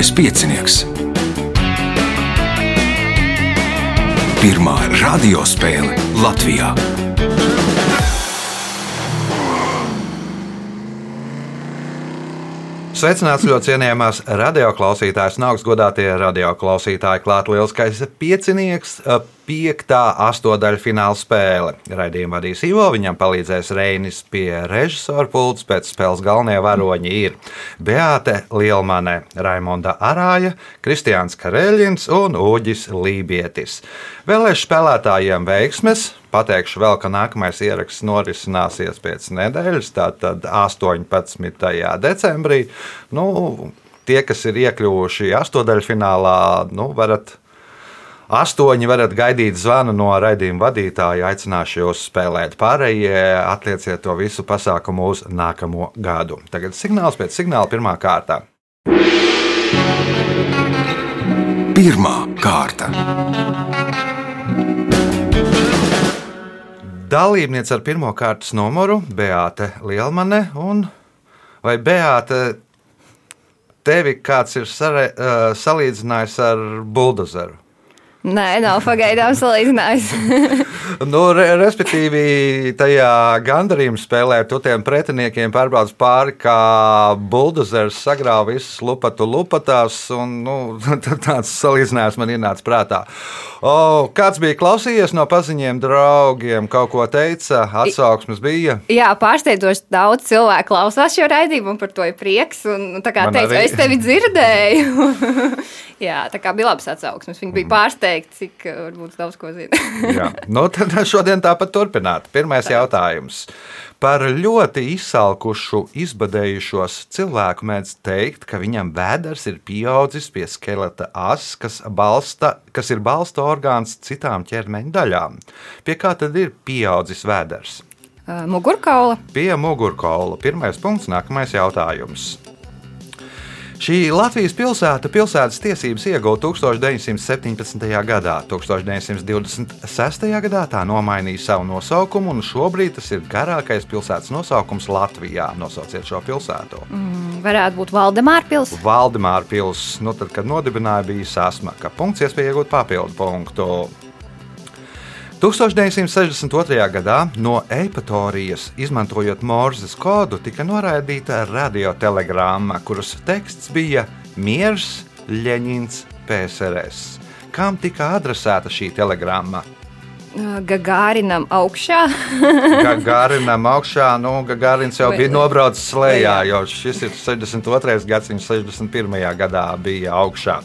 Mazais piecinieks. Pirmā radiospēle Latvijā. Sveicināts ļoti cienījamās radioklausītājas, un augstgadātie radioklausītāji. Klāt lielskais piecinieks, piektā astotdaļa fināla spēle. Raidījumu vadīs Ivo, viņam palīdzēs Reinis pie režisora pults. Pēc spēles galvenie varoņi ir Beate Lielmane, Raimonda Arāja, Kristiāns Kareļins un Uģis Lībietis. Vēlēšu spēlētājiem veiksmes! Pateikšu vēl, ka nākamais ieraksts norisināsies pēc nedēļas, tātad 18. decembrī. Nu, tie, kas ir iekļuvuši astotdaļfinālā, nu, varat Astoņi varat gaidīt zvanu no raidījuma vadītāja. Aicināšu jūs spēlēt. Pārējie atlieciet to visu pasākumu uz nākamo gadu. Tagad signāls pēc signāla pirmā kārta. Pirmā kārta. Dalībniece ar pirmā kārtas numuru - Beate Lielmane. Un vai Beate tevi kāds ir sare, uh, salīdzinājis ar buldozeru? Nē, nav pagaidām salīdzinājis. nu, re, respektīvi, tajā gandarījuma spēlē tu tiem pretiniekiem pārbrauc pāri, kā buldozers sagrāva visas lupatu lupatās, un nu, tāds salīdzinājums man ienāca prātā. O, kāds bija klausījies no paziņiem draugiem, kaut ko teica, atsauksmes bija? Jā, pārsteidzoši daudz cilvēku klausās šo raidījumu, un par to ir prieks. Un, tā kā man teicu, arī... es tevi dzirdēju. Jā, tā kā bija labs atsauksmes. Viņi bija pārsteigti, cik eh, varbūt daudz ko zina. Jā, nu tad šodien tāpat turpināt. Pirmais tā. jautājums. Par ļoti izsalkušu, izbadējušos cilvēku mēdz teikt, ka viņam vēders ir pieaudzis pie skeleta as, kas, balsta, kas ir balsta orgāns citām ķermeņa daļām. Pie kā tad ir pieaudzis vēders? Mugurkaula. Pie mugurkaula. Pirmais punkts, nākamais jautājums. Šī Latvijas pilsēta pilsētas tiesības ieguva 1917. gadā. 1926. gadā tā nomainīja savu nosaukumu, un šobrīd tas ir garākais pilsētas nosaukums Latvijā. Nosauciet šo pilsētu. Mm, varētu būt Valdemāra pilsēta. Valdemāra pilsēta. Nu, tad, kad nodibināja, bija sasmaka. Punkts, iespēja iegūt papildu punktu. 1962. gadā no Eipatorijas, izmantojot Morzes kodu, tika noraidīta radiotelegrāma, kuras teksts bija Miers, Ļeņins, PSRS. Kam tika adresēta šī telegrāma? Gagārinam augšā. Gagārinam augšā, nu, Gagārins jau bija nobraucis lejā, jo šis ir 62. gadsimts, 61. gadā bija augšā.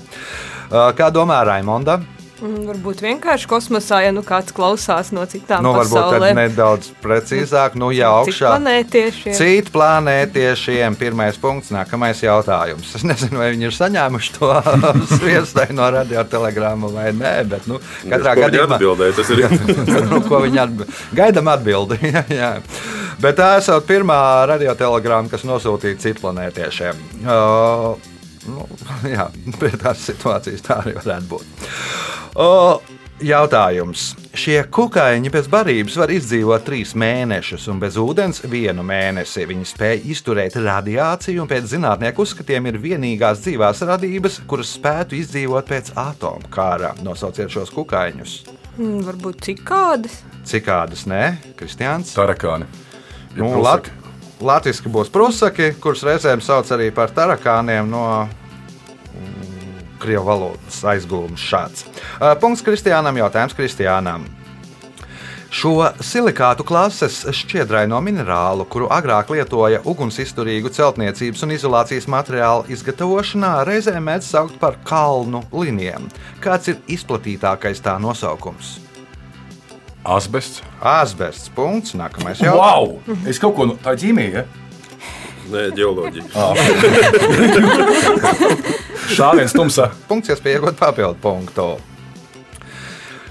Kā domā Raimonda? Varbūt vienkārši kosmosā, ja nu kāds klausās no citām nu, pasaulēm. Varbūt nedaudz precīzāk, nu jā, augšā. Planētiešiem. Citi planētiešiem. Pirmais punkts, nākamais jautājums. Es nezinu, vai viņi ir saņēmuši to sviestai no radiotelegrāma vai nē, bet nu, katrā gadījumā. Atbildēja, tas ir. nu, ko viņi atbild. Gaidam atbildi. jā, jā. Bet tā esot pirmā radiotelegrāma, kas nosūtīta citplanētiešiem. Uh, Nu, jā, pie tās situācijas tā arī varētu būt. O, Jautājums. Šie kukaiņi bez barības var izdzīvot trīs mēnešus, un bez ūdens vienu mēnesi. Viņi spēj izturēt radiāciju, un pēc zinātnieku uzskatiem ir vienīgās dzīvās radības, kuras spētu izdzīvot pēc atomkara. Nosauciet šos kukaiņus. Mm, varbūt cikādas? Cikādas, nē, Kristiāns. Tarakāni. Nu, Lat Latvijas būs prusaki, kurus reizēm sauc arī par tarakāniem no mm, krievu valodas aizgūmas šāds. Uh, punkts Kristiānam, jautājums Kristiānam. Šo silikātu klases šķiedraino minerālu, kuru agrāk lietoja ugunsizturīgu celtniecības un izolācijas materiālu izgatavošanā, reizēm mēdz saukt par kalnu linijām. Kāds ir izplatītākais tā nosaukums? Asbests. Asbests. Punkts. Nākamais jautājums. Wow! Es kaut ko no tā ģīmija. Ja? Nē, geoloģija. Ah. Šāviens tumsā. Punkts, iespēja iegūt papildu punktu.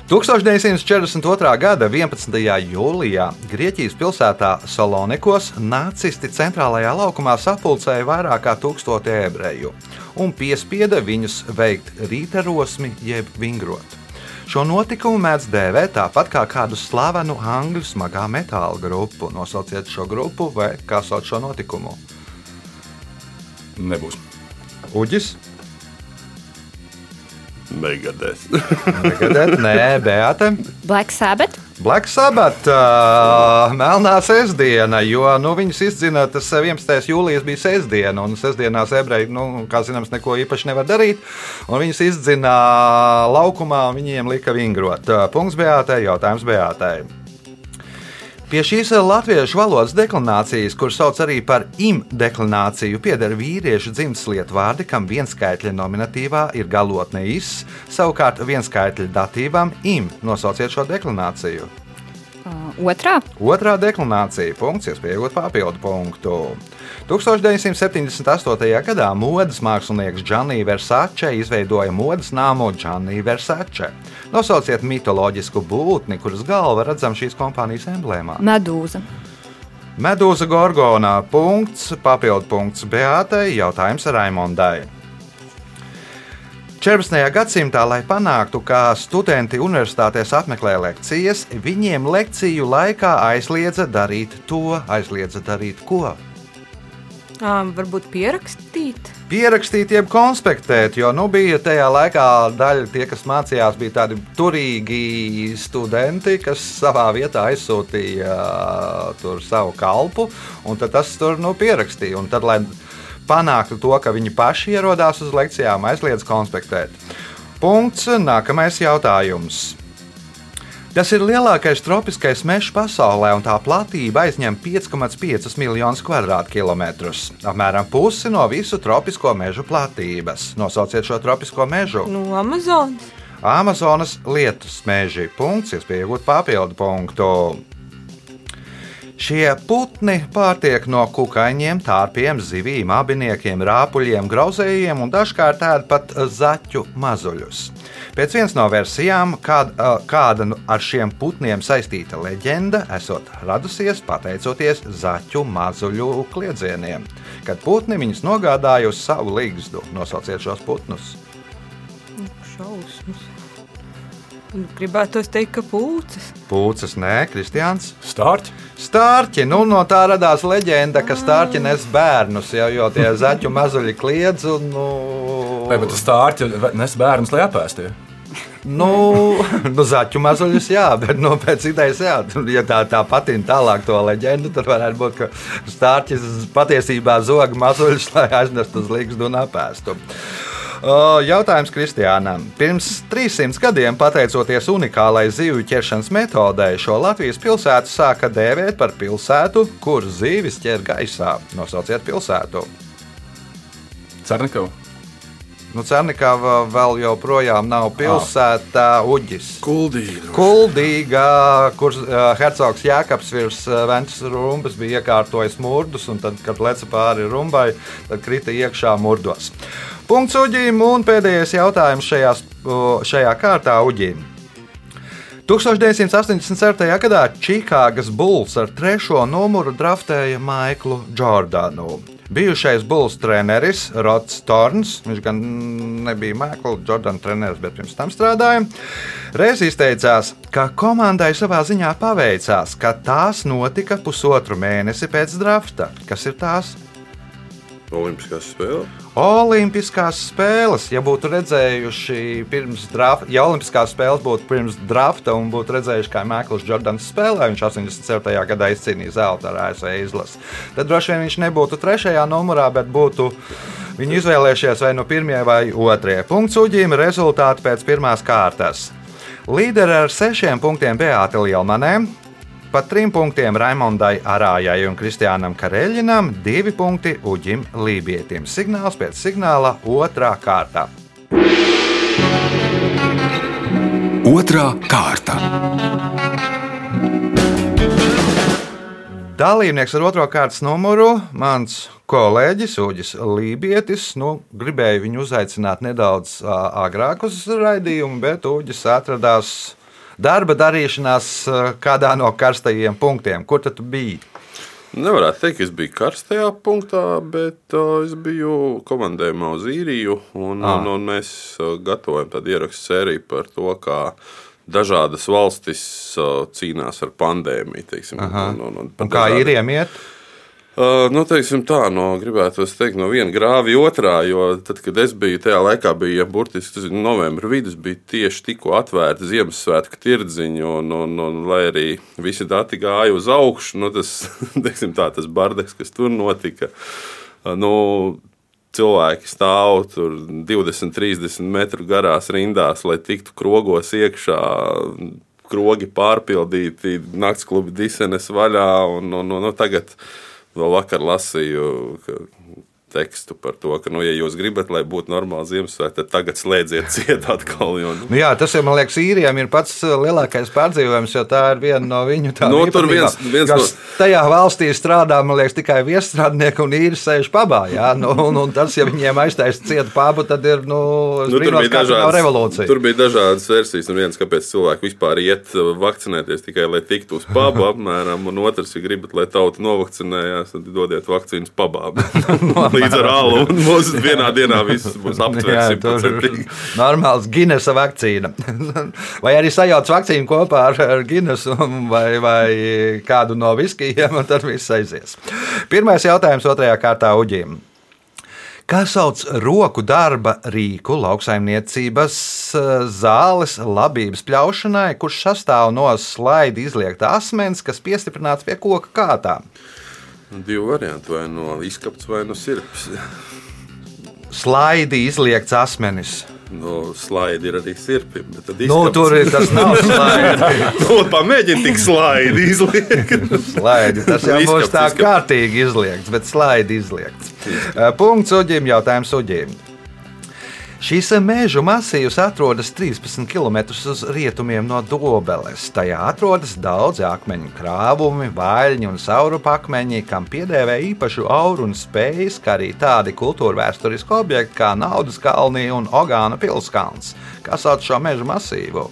1942. gada 11. jūlijā Grieķijas pilsētā Salonikos nacisti centrālajā laukumā sapulcēja vairāk kā tūkstoši ebreju un piespieda viņus veikt rītarosmi jeb vingrot. Šo notikumu mēdz dēvēt tāpat kā kādu slavenu angļu smagā metāla grupu. Nosauciet šo grupu vai kā sauc šo notikumu. Nebūs. Uģis. Megadēs. Megadeth, nē, Beata. Black Sabbath. Black Sabbath, uh, melnā sestdiena, jo nu, viņas izdzina, tas 11. jūlijas bija sestdiena, un sestdienās ebreji, nu, kā zināms, neko īpaši nevar darīt. Viņas izdzina laukumā, un viņiem lika vingrot. Punkts Beatai, jautājums Beatai. Pie šīs latviešu valodas deklinācijas, kuras sauc arī par im-deklināciju, pieder vīriešu dzimtslietu vārdi, kam vienskaitļa nominatīvā ir galotne is, savukārt vienskaitļa datīvam im. Nosauciet šo deklināciju. Otrā. Otrā deklinācija, punkts, iespējot papildu punktu. 1978. gadā modes mākslinieks Džanija Versace izveidoja modes nāmu Džanija Versace. Nosauciet mitoloģisku būtni, kuras galva redzama šīs kompānijas emblēmā. Medūza. Medūza Gorgonā. Punkts, papildu punkts Beatai, jautājums Raimondai. 14. gadsimtā, lai panāktu, ka studenti universitātēs apmeklē lekcijas, viņiem lekciju laikā aizliedza darīt to, aizliedza darīt ko. Ā, varbūt pierakstīt. Pierakstīt, jeb konspektēt, jo nu, bija tajā laikā daļa tie, kas mācījās, bija tādi turīgi studenti, kas savā vietā aizsūtīja uh, savu kalpu, un tas tur nu, pierakstīja. Un tad, lai panāktu to, ka viņi paši ierodās uz lekcijām, aizliedz konspektēt. Punkts. Nākamais jautājums. Tas ir lielākais tropiskais mežs pasaulē, un tā platība aizņem 5,5 miljonus kvadrātkilometrus. Apmēram pusi no visu tropisko mežu platības. Nosauciet šo tropisko mežu. No Amazonas. Amazonas lietus meži. Punkts, iespēja iegūt papildu punktu. Šie putni pārtiek no kukaiņiem, tārpiem, zivīm, abiniekiem, rāpuļiem, grauzējiem un dažkārt ēd pat zaķu mazuļus. Pēc vienas no versijām, kāda, kāda nu ar šiem putniem saistīta leģenda, esot radusies pateicoties zaķu mazuļu kliedzieniem, kad putni viņus nogādāja uz savu līgstu. Nosauciet šos putnus. Šausmas. Gribētu teikt, ka pūces. Pūces, nē, Kristiāns. Stārķi. Stārķi, nu no tā radās leģenda, ka stārķi nes bērnus, jau, jo tie zaķu mazuļi kliedz. Un, nu, Vai pat stārķi nes bērnus, lai apēstie? nu, nu, zaķu mazuļus, jā, bet nu, pēc idejas, jā, ja tā, tā patina tālāk to leģendu, tad varētu būt, ka stārķis patiesībā zog mazuļus, lai aiznestu uz līgstu un apēstu. Jautājums Kristiānam. Pirms 300 gadiem, pateicoties unikālai zivju ķeršanas metodei, šo Latvijas pilsētu sāka dēvēt par pilsētu, kur zivis ķer gaisā. Nosauciet pilsētu. Cernikau. Nu, Cernikā vēl joprojām nav pilsēta Uģis. Kuldīgi. Kuldīga, kur uh, hercogs Jēkabs virs uh, Ventas rumbas bija iekārtojis murdus, un tad, kad leca pāri rumbai, tad krita iekšā murdos. Punkts Uģim, un pēdējais jautājums šajā, šajā kārtā Uģim. 1987. gadā Čikāgas Bulls ar trešo numuru draftēja Maiklu Jordānu. Bijušais Bulls treneris Rods Torns, viņš gan nebija Maikla Jordāna treneris, bet pirms tam strādāja, reiz izteicās, ka komandai savā ziņā paveicās, ka tās notika pusotru mēnesi pēc drafta. Kas ir tās? Olimpiskās spēles. Olimpiskās spēles, ja būtu redzējuši pirms drafta, ja Olimpiskās spēles būtu pirms drafta un būtu redzējuši, kā Maikls Jordans spēlē, viņš 87. gadā izcīnīja zelta ar ASV izlasi, tad droši vien viņš nebūtu trešajā numurā, bet būtu viņi izvēlējušies vai nu pirmie vai otrie. Punkts uģīm rezultāti pēc pirmās kārtas. Līderi ar sešiem punktiem Beāta Lielmanē, pa trim punktiem Raimondai Arājai un Kristiānam Kareļinam, divi punkti Uģim Lībietim. Signāls pēc signāla otrā kārta. Otra kārta. Dalībnieks ar otro kārtas numuru - mans kolēģis Uģis Lībietis. Nu, gribēju viņu uzaicināt nedaudz agrāk uz raidījumu, bet Uģis atradās darba darīšanās ā, kādā no karstajiem punktiem. Kur tad tu biji? Nevarētu teikt, ka es biju karstajā punktā, bet uh, es biju komandējumā uz īriju. Un, Ah. un, un mēs uh, gatavojam tādu ierakstu sēriju par to, kā dažādas valstis uh, cīnās ar pandēmiju. Teiksim, Aha. un, un, un, Un kā īriem iet? Nu, teiksim tā, no, gribētu teikt, no viena grāvja otrā, jo tad, kad es biju tajā laikā, bija burtiski tas novembris vidus, bija tieši tikko atvērta Ziemassvētku tirdziņa, un, un, un, lai arī visi dati gāja uz augšu, nu, tas, teiksim tā, tas bardeks, kas tur notika, nu, cilvēki stāv tur 20, 30 metru garās rindās, lai tiktu krogos iekšā. Krogi pārpildīti, naktas klubi disenes vaļā. Un, un, un, un tagad vēl vakar lasīju tekstu par to, ka, nu, ja jūs gribat, lai būtu normāli Ziemassvētki, tad tagad slēdziet ciet atkal. Jo, nu. Nu jā, tas jau, man liekas, īrijam ir pats uh, lielākais pārdzīvojums, jo tā ir viena no viņu tādām Nu, tur viens- viens no- tajā valstī strādā, man liekas, tikai viestrādnieki un īri sēž pabā. Jā, nu, un, un tas, ja viņiem aiztaisa cietu pabu, tad ir, nu, Nu, tur, brīnos, kā tā nav dažādas, revolūcija. tur bija dažādas versijas. Un viens, kāpēc cilvēki vispār iet uh, vakcinēties tikai lai tiktu uz pubu, apmēram. Un otrs, ja gribat, lai tauta novakcinējās, tad dodiet vakcīnas pabā. Līdz ar alu. Un mums vienā dienā viss būs ir normāls Guinnessa vakcīna. vai arī sajauc vakcīnu kopā ar, ar Guinnessu vai, vai kādu no viskijiem, un tad viss aizies. Pirmais jautājums otrajā kārtā Uģim. Kā sauc roku darba rīku lauksaimniecības eh, zāles labības pļaušanai, kurš sastāv no slaidi izliekta asmens, kas piestiprināts pie koka kātām? Divi varianti, vai no izkapts, vai no sirds. Slaidi izliekts asmenis. No slaidi ir arī sirpi. Nu, tur ir tas nav slaidi. Nu, Pamēģini tik slaidi izliekt. Slaidi. Tas jau būs tā izkapts. kārtīgi izliekts, bet slaidi izliekts. Punkts uģim, jautājums uģim. Šīs meža masīvs atrodas 13 km uz rietumiem no Dobeles. Tajā atrodas daudzi akmeņu krāvumi, vaļņi un saurupa akmeņi, kam piedēvē īpašu auru un spējas, kā arī tādi kultūra vēsturiski objekti kā Naudas kalnī un Ogāna pilskalns. Kas sauc šo meža masīvu?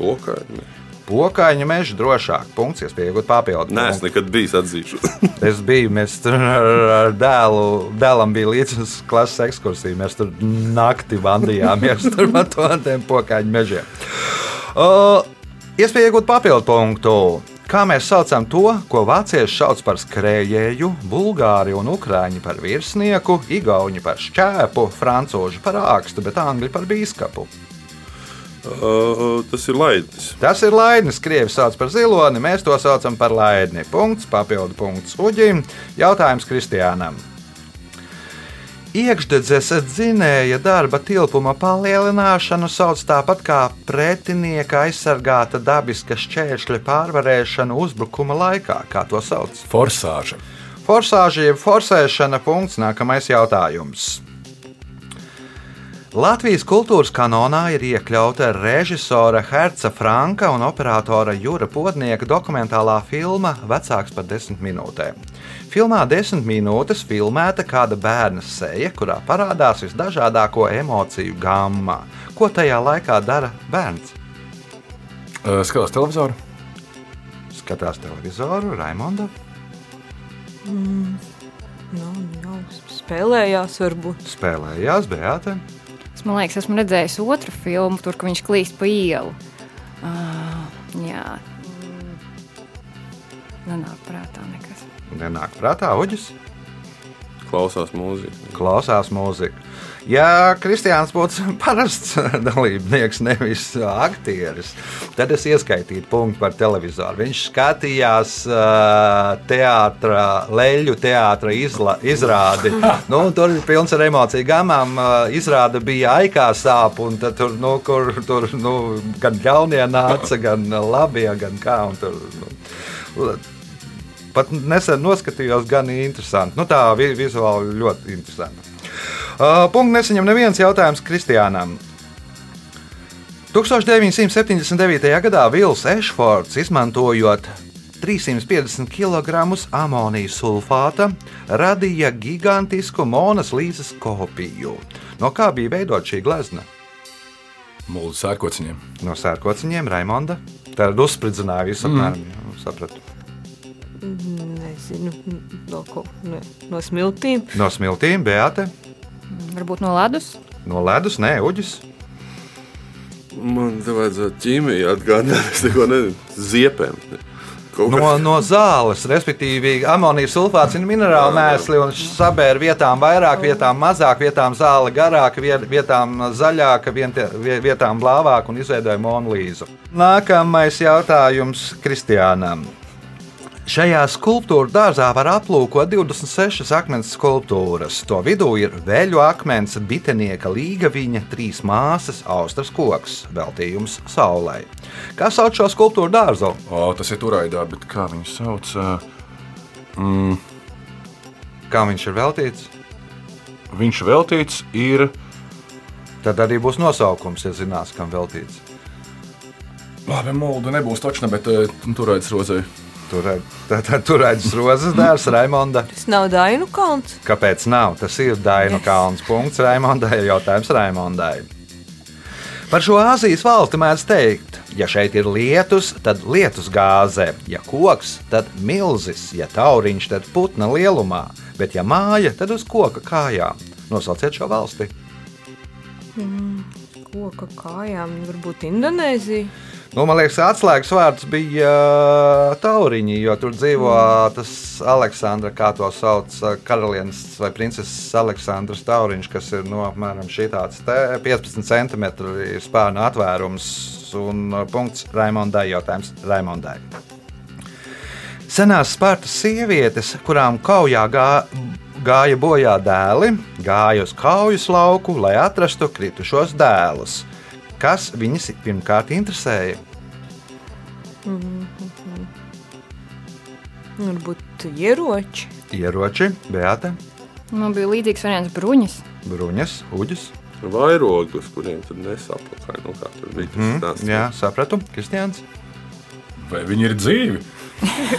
Pokaini. Pokaiņa meža drošāk. Punkts, iespējams, iegūt papildu. Nē, es nekad biju atzīšu. Es biju, mēs tur ar, dēlu, dēlam bija līdzi uz klases ekskursiju. Mēs tur naktī vandījāmies tur pa to tiem pokaļu mežiem. Uh, Iespēja iegūt papildu punktu. Kā mēs saucam to, ko vācieši sauc par skrējēju, bulgāri un ukrāņi par virsnieku, igauni par šķēpu, francūži par ākstu, bet angļi par bīskapu? Uh, tas ir laidis. Tas ir laidnis. Krievi sauc par ziloni, mēs to saucam par laidni. Punkts, papildu punkts Uģim. Jautājums Kristiānam. Iekšdedzes dzinēja darba tilpuma palielināšanu sauc tāpat kā pretinieka aizsargāta dabiska šķēršļa pārvarēšanu uzbrukuma laikā. Kā to sauc? Forsāža. Forsāža jeb forsēšana. Punkts. Nākamais jautājums. Latvijas kultūras kanonā ir iekļauta režisora Herca Franka un operatora Jūra Podnieka dokumentālā filma Vecāks par desmit minūtēm. Filmā desmit minūtes filmēta kāda bērna seja, kurā parādās visdažādāko emociju gamma. Ko tajā laikā dara bērns? Skatās televizoru. Skatās televizoru, Raimonda, Nu, jau spēlējās, varbūt. spēlējās Beāte. Es man liekas, esmu redzējis otru filmu, tur, kur viņš klīst pa ielu. Uh, jā, nenāk prātā nekas. Nenāk prātā Uģis. Klausās mūziku. klausās mūziku. Ja Kristiāns būtu parasts dalībnieks, nevis aktieris, tad es ieskaitītu punktu par televizoru. Viņš skatījās teātra, leļu teātra izla, izrādi. Nu, tur bija pilns ar emociju gamām. Izrāde bija aikā sāp, un tad tur, nu, kur, tur nu, gan ļaunie nāca, gan labie, gan kā. un Tur, nu, pat nesen noskatījos, gan interesanti. Nu, tā vi vizuāli ļoti interesanti. Uh, Punkts nesaņem neviens jautājums Kristiānam. 1979. gadā Vils Ešfords, izmantojot 350 kg amonija sulfāta, radīja gigantisku monas līzes kopiju. No kā bija veidot šī glezna? Mūža sērkociņiem. No sērkociņiem, Raimonda. Tā ir uzspridzināja visu apmēram. Mm. Sapratu. Nezinu, no, ko, ne, no smiltīm. No smiltīm, Beate, Varbūt no ledus. no ledus, nē, uģis. Man te vajadzētu ķīmiju atgādināt, es neko nezinu. Ziepēm. No, no zāles, respektīvi, amonijas sulfāts ir minerāli mēsli un sabēra vietām vairāk, vietām mazāk, vietām zāle garāka, viet- vietām zaļāka, vietām blāvāka un izveidoja monolīzu. Nākamais jautājums Kristiānam. Šajā skulptūra dārzā var aplūkot 26 akmens skulptūras. To vidū ir veļu akmens, bitenieka līga viņa, trīs māsas, austras koks, veltījums saulē. Kā sauc šo skulptūru dārzu? O, tas ir turaidā, bet kā viņu sauc? Mm, Kā viņš ir veltīts? viņš veltīts ir. Tad arī būs nosaukums, ja zinās, kam veltīts. Labi, mūlda nebūs točna, bet uh, turaidas rozē. Tur tur redzams rozes dārsts Raimonda. Tas nav Dainu kalns. Kāpēc nav? Tas ir Dainu kalns. Punkts Raimondai. Jautājums Raimondai. Par šo Āzijas valsti mēdz teikt, ja šeit ir lietus, tad lietus gāzē, ja koks, tad milzis, ja tauriņš, tad putna lielumā, bet ja māja, tad uz koka kājām. Nosauciet šo valsti. Koka kājām, varbūt Indonēzija. Nu, man liekas, atslēgas vārds bija uh, tauriņi, jo tur dzīvo tas Aleksandra, kā to sauc, uh, karalienes vai princeses Aleksandrs tauriņš, kas ir no apmēram šī tāds 15 cm spārnu atvērums un uh, punkts Raimondai jautājums Raimondai. Senās Spartas sievietes, kurām kaujā gā, gāja bojā dēli, gāja uz kaujas lauku, lai atrastu kritušos dēlus. Kas viņas pirmkārt interesēja? Varbūt ieroči. Ieroči, beata, Man bija līdzīgs variants bruņas. bruņas, uģis. Vairogi, uz kuriem tad nesaplakāja. Nu, kā tur bija tas Mm, stāsts. jā, sapratu, Kristians. Vai viņi ir dzīvi?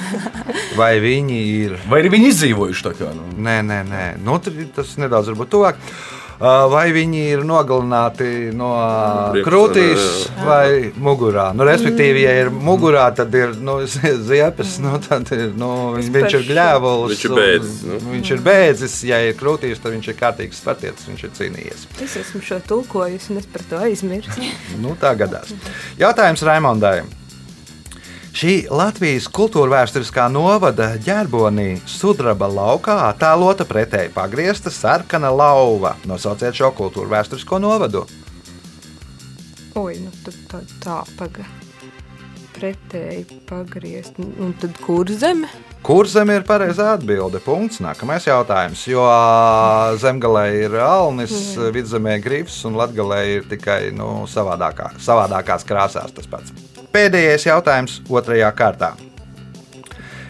Vai viņi ir? Vai arī viņi izdzīvojuši tā kā? Nu? Nē, nē, nē. Nu, tur ir tas nedaudz varbūt tuvāk. Uh, Vai viņi ir nogalināti no krūtīs vai mugurā? Nu, respektīvi, ja ir mugurā, tad ir nu, ziepes, nu, tad ir, nu, viņš, viņš ir gļēvulis. Viņš ir bēdzis, nu. Viņš ir bēdzis, ja ir krūtīs, tad viņš ir kārtīgs spartietis, viņš ir cīnījies. Es esmu šo tulkojusi un es par to aizmirsu. Nu, tā gadās. Jautājums Raimondai. Šī Latvijas kultūra vēsturiskā novada ģerbonī sudraba laukā attēlota pretēji pagriezta sarkana lauva. Nosauciet šo kultūra vēsturisko novadu. Oi, nu tad tā, tā paga. Pretēji pagriezt. Un tad kur zeme? Kur zem ir pareizā atbilde? Punkts. Nākamais jautājums. Jo ā, zemgalē ir alnis, vidzemē grifs un latgalē ir tikai nu, savādākā, savādākās krāsās tas pats. Pēdējais jautājums otrajā kārtā.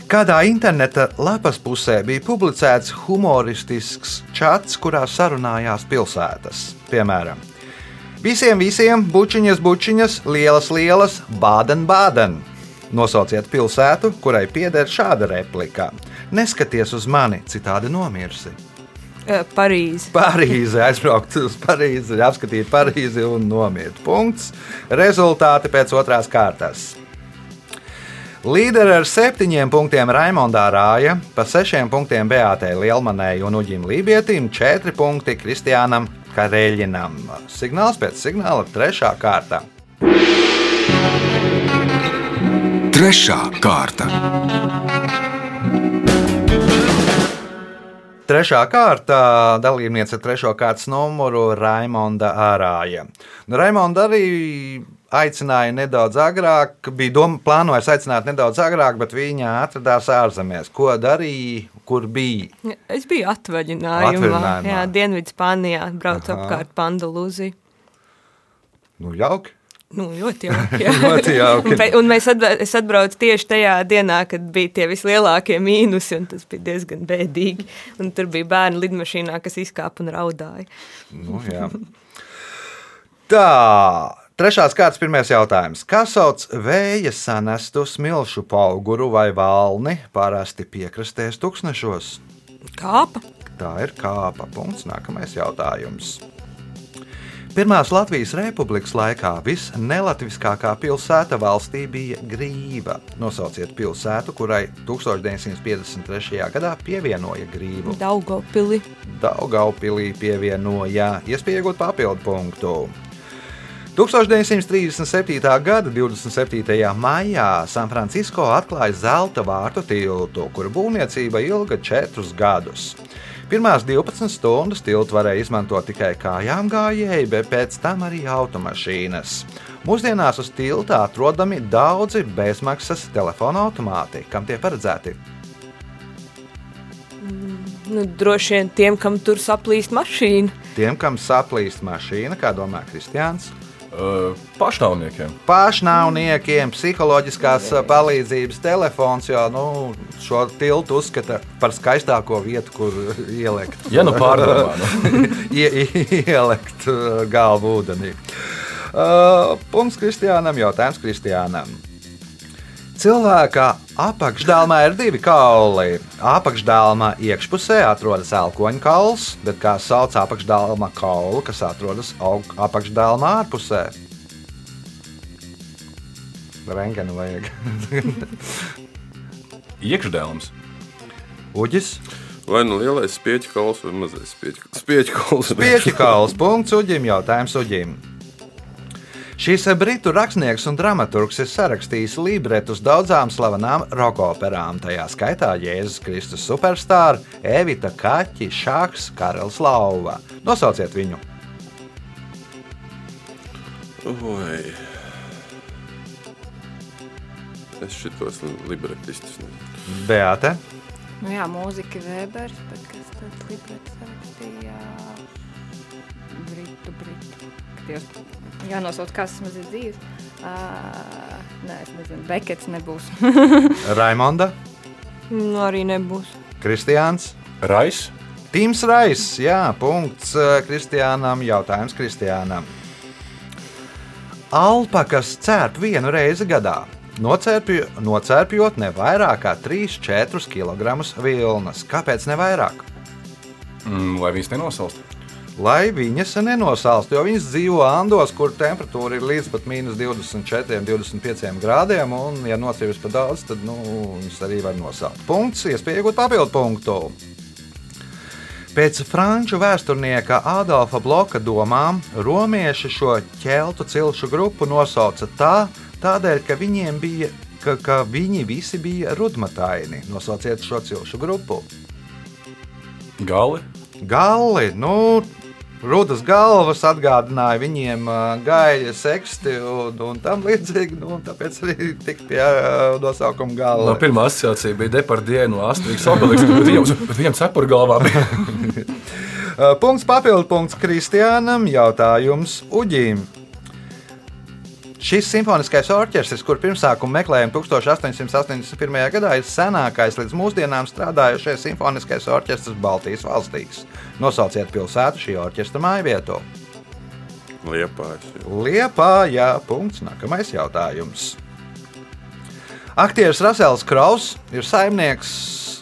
Kādā interneta lapas pusē bija publicēts humoristisks čats, kurā sarunājās pilsētas? Piemēram, visiem, visiem, bučiņas, bučiņas, lielas, lielas, bāden, bāden. Nosauciet pilsētu, kurai pieder šāda replika. Neskaties uz mani, citādi nomirsi. Parīze. Parīze, aizbraukt uz Parīzi, apskatīt Parīzi un nomirt. Punkts. Rezultāti pēc otrās kārtas. Līderi ar septiņiem punktiem Raimondā Rāja, pa sešiem punktiem Beatai Lielmanai un Uģim Lībietim, četri punkti Kristiānam Kareļinam. Signāls pēc signāla trešā kārta. Trešā kārta. Trešā kārta dalībniece ar trešo kārtas numuru Raimonda Ārāja. Nu, Raimonda arī aicināja nedaudz agrāk, bija doma, plānojis aicināt nedaudz agrāk, bet viņa atradās ārzemēs. Ko darīja, kur bija? Es biju atvaļinājumā. Atvaļinājumā. Jā, Dienvidspānijā braucu apkārt Pandalūziju. Nu, jauki. Nu, ļoti jauki. Ļoti jauki. Un Un mēs atbra es atbraucu tieši tajā dienā, kad bija tie vislielākie mīnusi, un tas bija diezgan bēdīgi. Un tur bija bērni lidmašīnā, kas izkāpa un raudāja. Nu, jā. Tā. Trešās kārtas pirmais jautājums. Kā sauc vēja sanestu smilšu auguru vai valni parasti piekrastēs tūkstošos? Kāpa? Tā ir kāpa. Punkts. Nākamais jautājums. Pirmās Latvijas republikas laikā visnelatviskākā pilsēta valstī bija Grīva. Nosauciet pilsētu, kurai 1953. gadā pievienoja Grīvu. Daugopili. Daugaupilī pievienoja iespēju iegūt papildu punktu. 1937. gada 27. maijā Sanfrancisko atklāja zelta vārtu tiltu, kura būvniecība ilga četrus gadus. Pirmās 12 stundas tiltu varēja izmantot tikai kājām gājēji, bet pēc tam arī automašīnas. Mūsdienās uz tilta atrodami daudzi bezmaksas telefona automāti, kam tie paredzēti. Nu, droši vien tiem, kam tur saplīst mašīna. Tiem, kam saplīst mašīna, kā domā Kristians, pašnāvniekiem. pašnāvniekiem, psiholoģiskās palīdzības telefons, jo nu, šo tiltu uzskata par skaistāko vietu, kur ielikt, Ja nu pārdomā, nu. ie, ielikt galvu ūdenī. Uh, punkts Kristiānam, jautājums Kristiānam. Cilvēka apakšdālmā ir divi kauli. Apakšdālmā iekšpusē atrodas elkoņa kauls, bet kā sauc apakšdālmā kaulu, kas atrodas aug- apakšdālmā ārpusē? Rengenu vajag. Iekšdēlums. Uģis, Vai nu lielais spieķu kauls vai mazais spieķu kauls. Pieķi kauls, punkts Uģim, jautājums Uģim. Šīs britu rakstnieks un dramaturgs ir sarakstījis libretus daudzām slavenām roka operām, tajā skaitā Jēzus Kristus superstarra, Evita Kaķi, Šāks, Karls Lauva. Nosauciet viņu! Oi. Es šitos libretistus. nezinu. Beate, Nu jā, mūzika Vēbers, bet kas tad librets rakstīja? Britu, Britu. Dievs, jānosauc, kas maz ir dzīves. Uh, nē, es nezinu, Bekets nebūs. Raimonda, Nu, arī nebūs. Kristiāns. Rais. Tims Rais, jā, punkts Kristiānam, jautājums Kristiānam. Alpakas cērp vienu reizi gadā, nocērpju, nocērpjot ne vairāk kā 3-4 kg vilnas. Kāpēc ne vairāk? Mm, lai viņas nenosalst. Lai viņas nenosālst, jo viņas dzīvo Andos, kur temperatūra ir līdz pat mīnus 24, 25 grādiem. Un, ja nocīvis par daudz, tad nu, viņas arī var nosālt. Punkts, iespēja iegūt papildu punktu. Pēc franču vēsturnieka Adolfa Bloka domām, romieši šo ķeltu cilšu grupu nosauca tā, tādēļ, ka viņiem bija, ka, ka viņi visi bija rudmataini. Nosauciet šo cilšu grupu. Gali. Galli, nu, rudas galvas atgādināja viņiem gaļa, seksti un, un tam līdzīgi. Nu, tāpēc arī tika pie uh, nosaukuma No, gala. pirmā asociācija bija Depardieu no Astrijas Obeliks, bet viņam, viņam cepura galvā bija. Punkts papildu punkts Kristiānam, jautājums Uģīm. Šis simfoniskais orķestris, kur pirmsākumu meklējām 1881. gadā, ir senākais līdz mūsdienām strādājošais simfoniskais orķestris Baltijas valstīs. Nosauciet pilsētu šī orķestra mājvietu. Liepā, jā, punkts. Nākamais jautājums. Aktieris Rasels Kraus ir saimnieks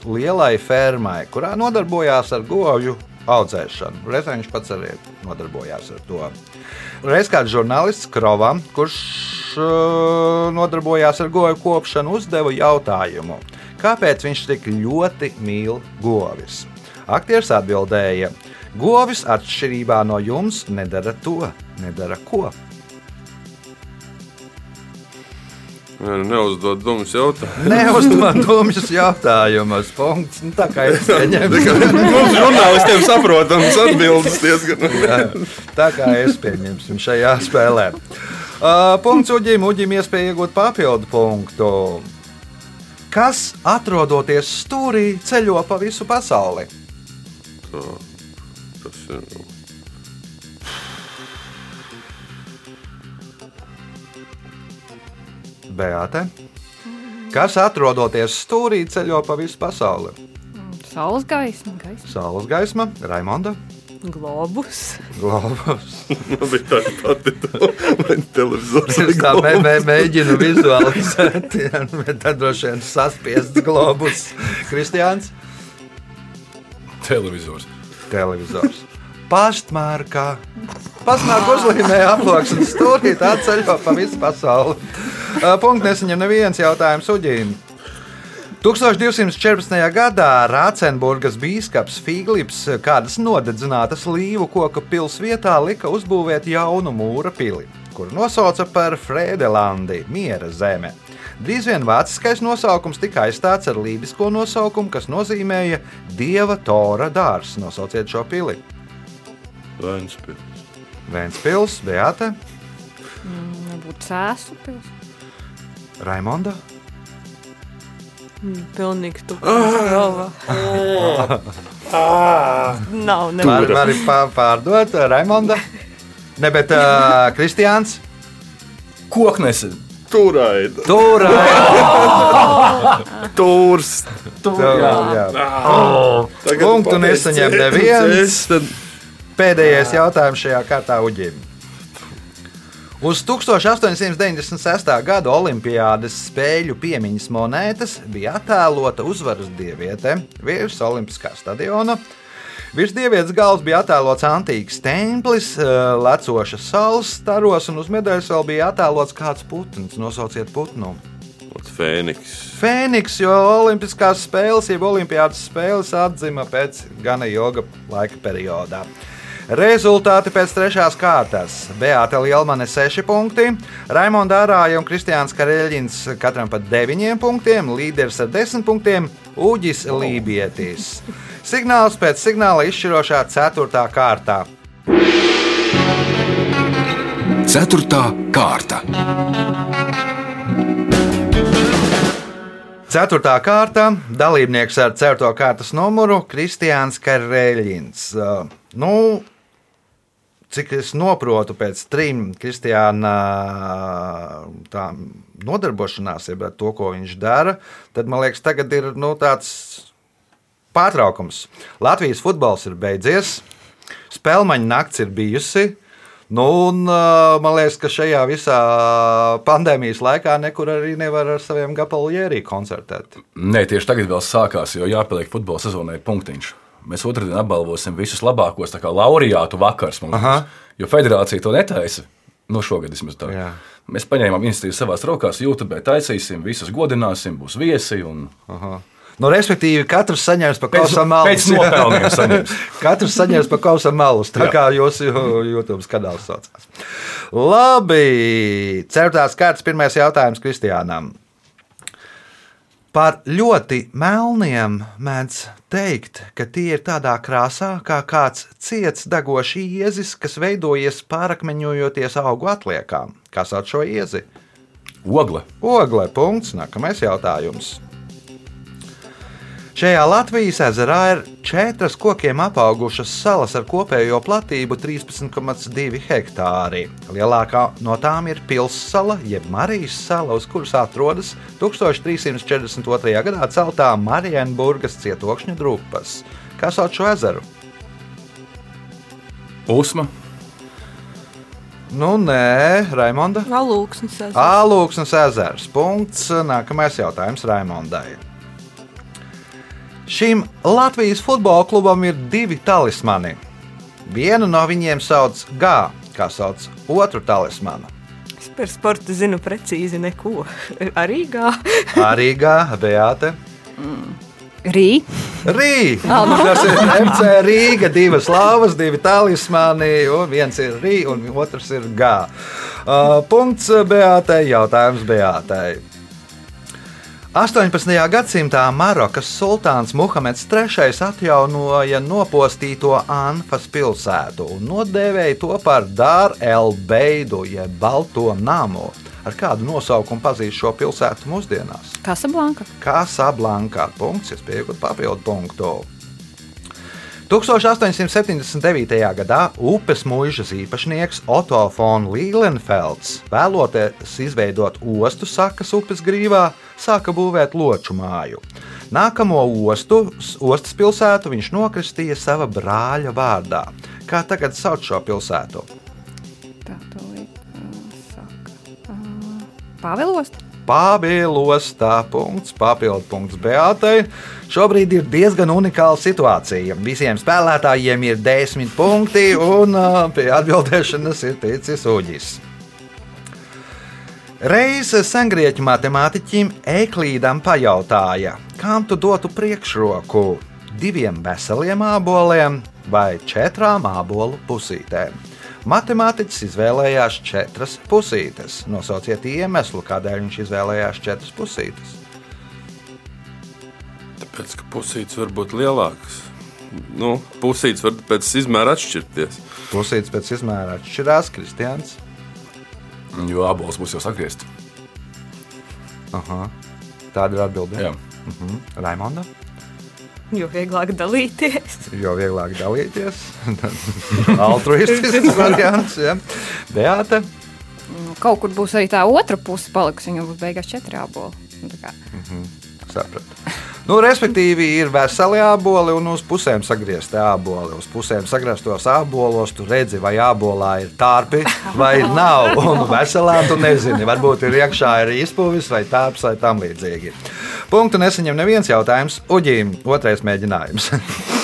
lielai fermai, kurā nodarbojās ar govju audzēšanu. Reizē viņš pats arī nodarbojās ar to. Reiz kāds žurnālists Krovam, kurš uh, nodarbojās ar goju kopšanu, uzdeva jautājumu, kāpēc viņš tik ļoti mīl govis. Aktieris atbildēja, govis atšķirībā no jums nedara to, nedara ko. Neuzdod dumjas jautājumu. Neuzdod dumjus jautājumus. Punkts. Nu, tā kā es pieņemu. Mums žurnālistiem saprotams atbildes diezgan. Jā, Tā kā es pieņemsim šajā spēlē. Uh, punkts Uģim, Uģim iespēja iegūt papildu punktu. Kas atrodoties stūrī, ceļo pa visu pasauli? Tā, Tas ir. Beate. Kas atrodoties stūrī, ceļo pa visu pasauli? Saules gaisma, gaisma. Saules gaisma, Raimonda, Globus. Globus. Man bija tāda pati televizors. Es tā mē, mē, mēģinu vizualizēt, jā, bet tad droši vien saspiests globus. Kristiāns, Televizors. televizors. Pastmarkā. Pastmarkā uzlīmēja aploksnes stūrī, tā ceļo pa visu pasauli. Punkts nesaņem neviens jautājums Uģīm. 1214. gadā Rācenburgas bīskaps Filips kādas nodedzinātas līvu koka pils vietā lika uzbūvēt jaunu mūra pili. kuru nosauca par Frēdelandi, miera zeme. Drīz vien vāciskais nosaukums tika aizstāts ar lībisko nosaukumu, kas nozīmēja Dieva Tora dārs. Nosauciet šo pili. Vēnspils. Vēnspils, Beata, Varbūt sēsu pils. Raimonda. Mm, Pilnīgi tukšs galvā. Nav, Var, nevar. var pār, pārdot, Raimonda. Ne, bet uh, Kristiāns. Koknesi. Turaida. Tur Turs. jā. Tagad Punktu pateic nesaņem neviens. C, tad Pēdējais jautājums šajā kārtā Uģim. Uz 1896. gada Olimpijas spēļu piemiņas monētas bija attēlota uzvaras dieviete virs Olimpiskā stadiona. Virs dievietes galvas bija attēlots antīks templis, eh, lecošas saules staros, un uz medaļas vēl bija attēlots kāds putns. Nosauciet putnu. Fēniks. Fēniks, jo Olimpiskās spēles, jeb Olimpijas spēles atzima pēc gana ilga laika periodā. Rezultāti pēc trešās kārtas. Beata Lielmane 6 punkti, Raimonda Arāja un Kristiāns Kareļins katram pa 9 punktiem, līderis ar 10 punktiem - Uģis Lībietis. Signāls pēc signāla izšķirošā 4. kārtā. Ceturtā kārta. Ceturtā kārta - dalībnieks ar 4. kārtas numuru Kristiāns Kareļins. Uh, Nu, cik es saprotu, pēc trim Kristiāna nodarbošanās jeb to, ko viņš dara, tad man liekas, tagad ir nu, tāds pārtraukums. Latvijas futbols ir beidzies, spēļmaņa nakts ir bijusi. Nu, un, man liekas, ka šajā visā pandēmijas laikā nekur arī nevar ar saviem gapaljērī koncertēt. Nē, tieši tagad vēl sākās, jo jāpieliek futbola sezonai punktiņš. Mēs otrdien apbalvosim visus labākos laureātu vakars. Aha. Jo federācija to netaisa. Nu, šogad vismaz tā. Jā. Mēs paņēmām iniciatīvu savās rokās, YouTube taisīsim, visus godināsim, būs viesi. Un... Nu, respektīvi, katrs saņems pa kausam malus. saņems. Katrs saņems pa kausam malus, tā Jā. kā jūsu YouTube kanāls saucās. Labi, ceturtās kārtas pirmais jautājums Kristiānam. Par ļoti melniem mēdz teikt, ka tie ir tādā krāsā kā kāds ciets degošs iezis, kas veidojies pārakmeņojoties augu atliekām. Kā sauc šo iezi? Ogle. Ogle. Punkts. Nākamais jautājums. Šajā Latvijas ezerā ir četras kokiem apaugušas salas ar kopējo platību 13,2 hektāri. Lielākā no tām ir Pilssala, jeb Marijas sala, uz kuras atrodas 1342. gadā celtā Marienburgas cietokšņa drupas. Kā sauc šo ezeru? Usma. Nu, nē, Raimonda. Alūksnis. Alūksnes ezers. Punkts. Nākamais jautājums Raimondai. Šim Latvijas futbola klubam ir divi talismani. Vienu no viņiem sauc G, kā sauc otru talismanu. Es par sportu zinu precīzi neko. Arī gā. Arī G, Beate. Rī. Rī. Tas ir FC Rīga, divas lāvas, divi talismani, un viens ir Rī, un otrs ir G. Uh, punkts Beatei, jautājums Beatei. 18. gadsimtā Marokas sultāns Muhameds III atjaunoja nopostīto Anfas pilsētu un nodēvēja to par Dār el-Beidu, jeb Balto namu. Ar kādu nosaukumu pazīst šo pilsētu mūsdienās? Kasablanka. Casablanca. Punkts, es pieaugu papildu punktu. 1879. gadā upes mūžas īpašnieks Otto von Līlenfelds, vēloties izveidot ostu sakas upes grīvā, sāka būvēt loču māju. Nākamo ostu, ostas pilsētu viņš nokristīja sava brāļa vārdā. Kā tagad sauc šo pilsētu? Tā tūlīt saka. Pāvilost. Punkts, papildu punkts Beatai. Šobrīd ir diezgan unikāla situācija. Visiem spēlētājiem ir 10 punkti, un pie atbildēšanas ir ticis uģis. Reiz sengrieķu matemātiķim Eiklīdam pajautāja, kam tu dotu priekšroku - diviem veseliem āboliem vai četrām ābolu pusītēm. Matemātiķis izvēlējās četras pusītes. Nosauciet iemeslu, kādēļ viņš izvēlējās četras pusītes. Tāpēc, ka pusītis var būt lielāks. Nu, pusītis var pēc izmēra atšķirties. Pusītes pēc izmēra atšķirās, Kristians. Jo abols būs jau sagriezts. Aha. Tāda ir atbilde. Jā. Raimonda. Jo vieglāk dalīties. Jo vieglāk dalīties. Altruistisks variants. Ja. Beata. Nu, Kaut kur būs arī tā otra puse palikusi. Viņam būs beigās četri aboli. Nu, tā kā Sapratu. Nu, respektīvi, ir veseli aboli un uz pusēm sagriezti aboli. Uz pusēm sagrieztos abolos tu redzi, vai abolā ir tārpi vai nav. Un veselā tu nezini, varbūt ir iekšā ir izpūvis vai tārps vai tam līdzīgi. Punktu nesaņem neviens jautājums. Uģīm, otrais mēģinājums.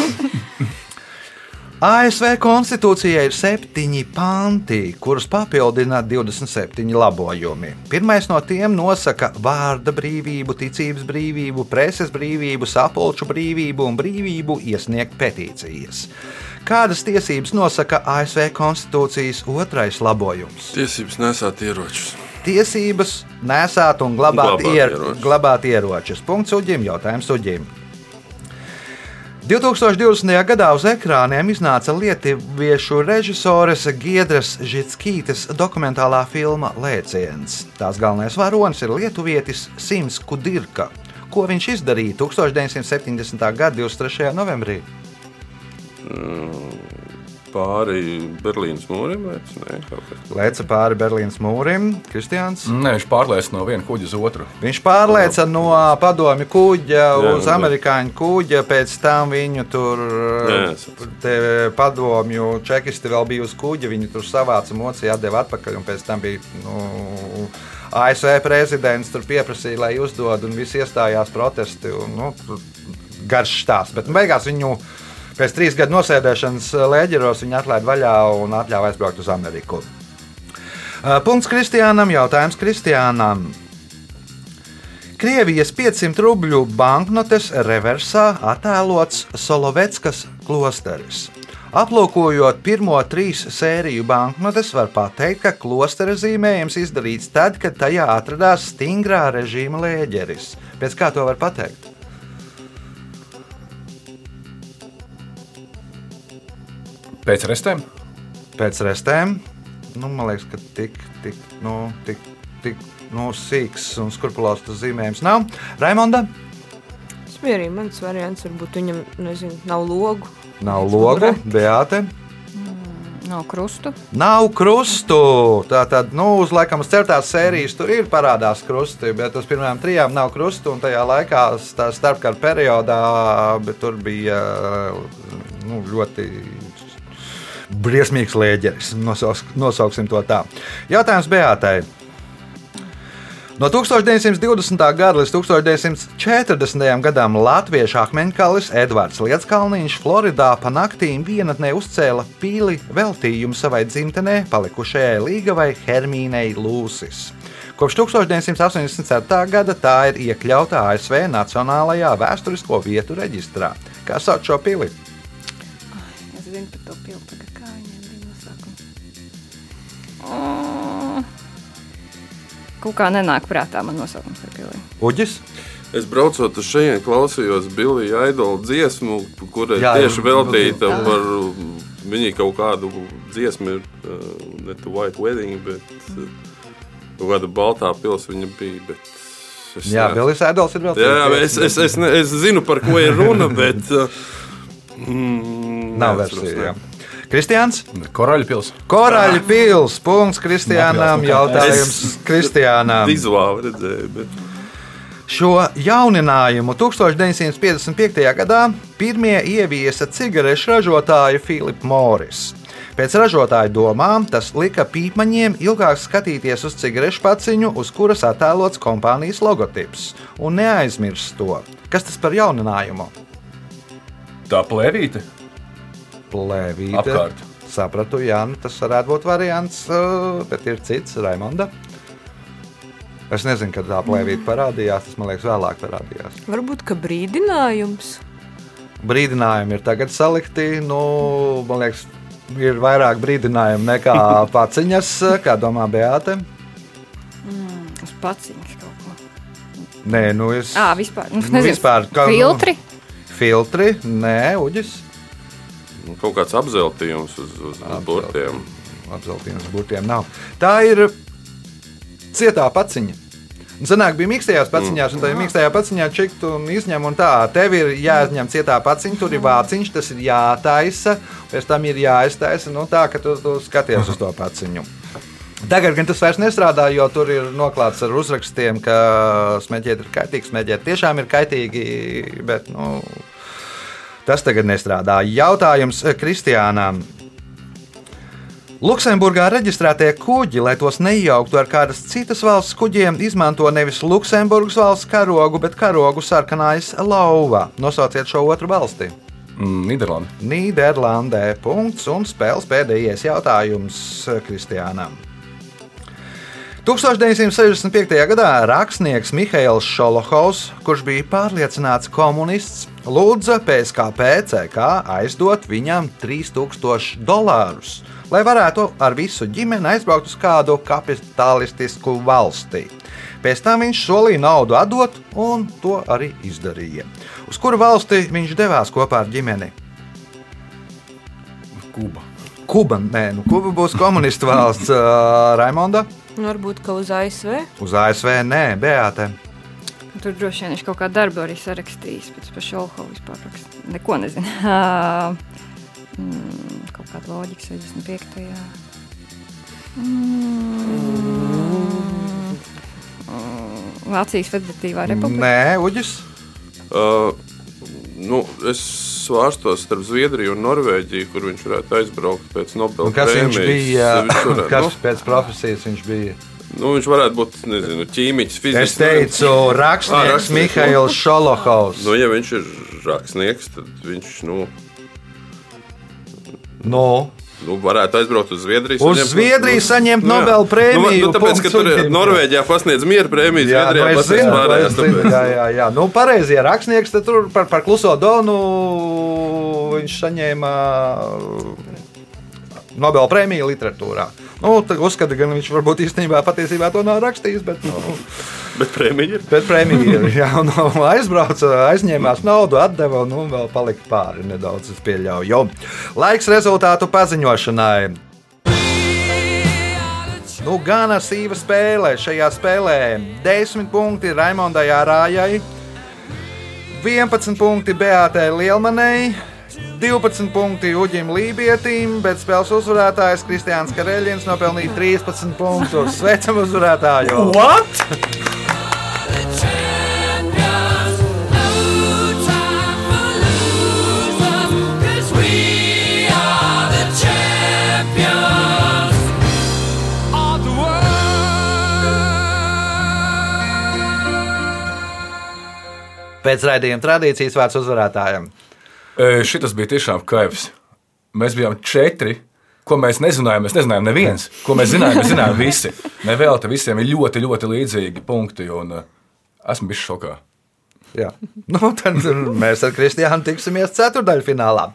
ASV konstitūcijai ir septiņi panti, kurus papildina 27 labojumi. Pirmais no tiem nosaka vārda brīvību, ticības brīvību, preses brīvību, sapulču brīvību un brīvību iesniegt petīcijas. Kādas tiesības nosaka ASV konstitūcijas otrais labojums? Tiesības nesāt ieročus. Tiesības nesāt un glabāt, Glabāt ier, ieročus. glabāt ieročus. Punkts uģim, jautājums uģim. 2020. gadā uz ekrāniem iznāca lietuviešu režisores Giedras Žitskītes dokumentālā filma Lēciens. Tās galvenais varonis ir lietuvietis Sims Kudirka. Ko viņš izdarīja 1970. gada 23. novembrī? Pāri Berlīnas mūrim. Lēca pāri Berlīnas mūrim, Kristians. Nē, viņš pārlēca no viena kuģa uz otru. Viņš pārlēca no padomju kuģa Jā, uz jā. amerikāņu kuģa, pēc tam viņu tur Jā, te padomju čekisti vēl bija uz kuģa. Viņi tur savāca mociju, atdeva atpakaļ, un pēc tam bija nu, ASV prezidents tur pieprasīja, lai uzdod, un visi iestājās protesti. Un, nu, tur garš stāsts, bet nu, beigās viņu. Pēc trīs gadu nosēdēšanas lēģeros viņa atlaida vaļā un atļāva aizbraukt uz Ameriku. Uh, Punkts Kristiānam, jautājums Kristiānam. Krievijas 500 rubļu banknotes reversā attēlots Solovetskas klosteris. Aplūkojot pirmo trīs sēriju banknotes, var pateikt, ka klostera zīmējums izdarīts tad, kad tajā atradās stingrā režīma lēģeris. Pēc kā to var pateikt? Pēc restēm Pēc restēm, nu, man liekas, ka tik, tik, nu, tik, tik nu, sīks un skrupulāts tas zīmējums nav. Raimonda? Tas bija arī mans variants. Varbūt viņam nezinu, nav logu. Nav logu, Beāte. nav krustu. Nav krustu. Tā tad, nu, uz laikam, uz certās sērijas tur ir parādās krusti, bet uz pirmajām trijām nav krustu. Un tajā laikā, tā starpkara periodā, bet tur bija nu, ļoti briesmīgs lēģeris. Nosauks, nosauksim to tā. Jautājums Beātai. No 1920. gada līdz 1940. gadam latviešu akmeņkalis Edvards Lietskalniņš Floridā pa naktīm vienatnē uzcēla pīli veltījumu savai dzimtenē palikušajai līgavai Hermīnei Lūsis. Kopš 1987. gada tā ir iekļauta ASV Nacionālajā vēsturisko vietu reģistrā. Kā sauc šo pili? Es zinu par to pilnu, Kaut kā nenāk prātā man nosaukums par pilī. Uģis? Es braucot uz šejienes, klausījos Billija Aidola dziesmu, kurai Jā, tieši veltīta Jā. par viņa kaut kādu dziesmu, ir, uh, ne tu White Wedding, bet uh, kaut kāda baltā pils viņa bija. Bet es Jā, neesmu- Bilis Ēdols ir vēl Jā, jā, es, es, es, ne, es zinu, par ko ir runa, bet. Uh, mm, Nav versija. ne. jā. Kristians? Koraļa pilsēta. Koraļa pils. Punkts Kristiānam. Jautājums Kristiānam. Vizuāli redzēju, bet Šo jauninājumu 1955. gadā pirmie ieviesa cigarešu ražotāja Filips Moris. Pēc ražotāja domām tas lika pīpaņiem ilgāk skatīties uz cigarešu paciņu, uz kuras attēlots kompānijas logotips, un neaizmirst to. Kas tas par jauninājumu? Tā plēvīte. Plēvīte. Apkārt. Sapratu, Jā, nu tas varētu būt variants, bet ir cits, Raimonda. Es nezinu, kad tā plēvīte parādījās. Tas man liekas, vēlāk parādījās. Varbūt ka brīdinājums. brīdinājumi ir tagad salikti. Nu, man liekas, ir vairāk brīdinājumu nekā paciņas, kā domā Beāte. Uz paciņas kaut ko. Nē, nu es. Ā, vispār. Nu, Nu, nezinu, vispār, kā, nu- Filtri. Filtri, nē, uģis. Nu, Kaut kāds apzeltījums uz, uz, uz burtiem. Apzeltījums burtiem nav. Tā ir cietā paciņa. Un Senāk bija mīkstajās paciņās, un tajā mīkstajā paciņā čiktu un izņem, un tā, tev ir jāizņem cietā paciņa, tur ir vāciņš, tas ir jātaisa, pēc tam ir jāiztaisa, nu tā, ka tu, tu skaties uz to paciņu. Tagad gan tas vairs nestrādā, jo tur ir noklāts ar uzrakstiem, ka smēķēt ir kaitīgi, smēķēt tiešām ir kaitīgi, bet nu, tas tagad nestrādā. Jautājums eh, Kristiānām. Luksemburgā reģistrētie kuģi, lai tos neiejauktu ar kādas citas valsts kuģiem, izmanto nevis Luksemburgas valsts karogu, bet karogu sarkanais lauva. Nosauciet šo otru valsti. Mm, Nīderlanda. Nīderlandē. Punkts un spēles pēdējais jautājums Kristiānam. 1965. gadā rakstnieks Mihails Šolohovs, kurš bija pārliecināts komunists, lūdza PSKP CK aizdot viņam 3000 dolārus, lai varētu ar visu ģimeni aizbraukt uz kādu kapitalistisku valsti. Pēc tam viņš solīja naudu atdot, un to arī izdarīja. Uz kuru valsti viņš devās kopā ar ģimeni? Kuba. Kuba, nē, nu, Kuba būs komunistu valsts, uh, Raimonda. Nu, varbūt ka uz ASV. Uz ASV nē, Beāte. Tur droši vien viņš kaut kādu darbu arī sarakstījis. Pēc tam Šolhovu vispār rakst. Neko nezinu. Mm, kaut kāda loģika 65. Mm, mm, Vācijas Federatīvā republika. Nē, Uģis. Uh, nu, es svārstos starp Zviedriju un Norvēģiju, kur viņš varētu aizbraukt pēc Nobela Un kas viņš prēmijas. bija? Viņš varētu, Kas pēc profesijas viņš bija? nu, nu, viņš varētu būt nezinu, ķīmiķis, Es fizikas. teicu, Ā, rakstnieks rakstnieks. Mihails Šolohovs. Nu, ja viņš ir rakstnieks, tad viņš nu, Nu, nu, varētu aizbraukt uz Zviedriju. Uz saņemt- Zviedriju saņemt Nu. Nobela prēmiju, Nu, nu, tāpēc, ka tur. Norvēģijā pasniedz miera prēmiju, jā, nu, Zviedrijā es pasniedz zinu, pārējās. zinu, jā, jā, jā. Nu, pareizi, ja rakstnieks tur par, par kluso donu viņš saņēma Nobela prēmiju literatūrā. Nu, uzskata, ka viņš varbūt īstenībā patiesībā to nav rakstījis, bet, nu, Bet prēmija ir. bet prēmija ir. Jā, un aizbrauca, aizņēmās naudu, atdeva un nu, vēl palika pāri nedaudz, es pieļauju. Laiks rezultātu paziņošanai. Nu, gana sīva spēle šajā spēlē. 10 punkti Raimondai Arājai, 11 punkti Beatai Lielmanai, 12 punkti Uģim Lībietim, bet spēles uzvarētājs Kristiāns Kareļins nopelnīja 13 punktus. Sveicam uzvarētāju! What? Pēc raidījuma tradīcijas vārds uzvarētājiem. Šis bija tiešām kaivs. Mēs bijām četri. Ko mēs nezinājām, mēs nezinājām, neviens. Ko mēs zinājām, mēs zinājām visi. Ne vēl te visiem ir ļoti, ļoti līdzīgi punkti. Un, uh, esmu bijis šokā. Jā. Nu, tad mēs ar Kristiānu tiksimies ceturdaļfinālā.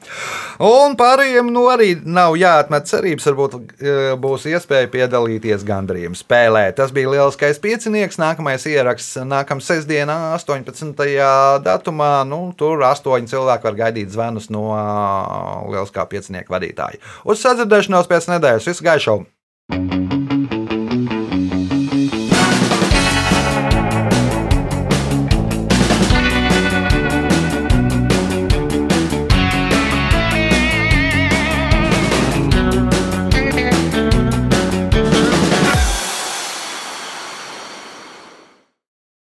Un pārējiem nu, arī nav jāatmet cerības. Varbūt e, būs iespēja piedalīties gandrījuma spēlē. Tas bija lieliskais piecinieks. Nākamais ieraksts nākamā sestdienā, 18. datumā. Nu, tur astoņi cilvēki var gaidīt zvanus no lieliskā piecinieka vadītāja. Uz sadzirdēšanos pēc nedēļas. Visu gaišu!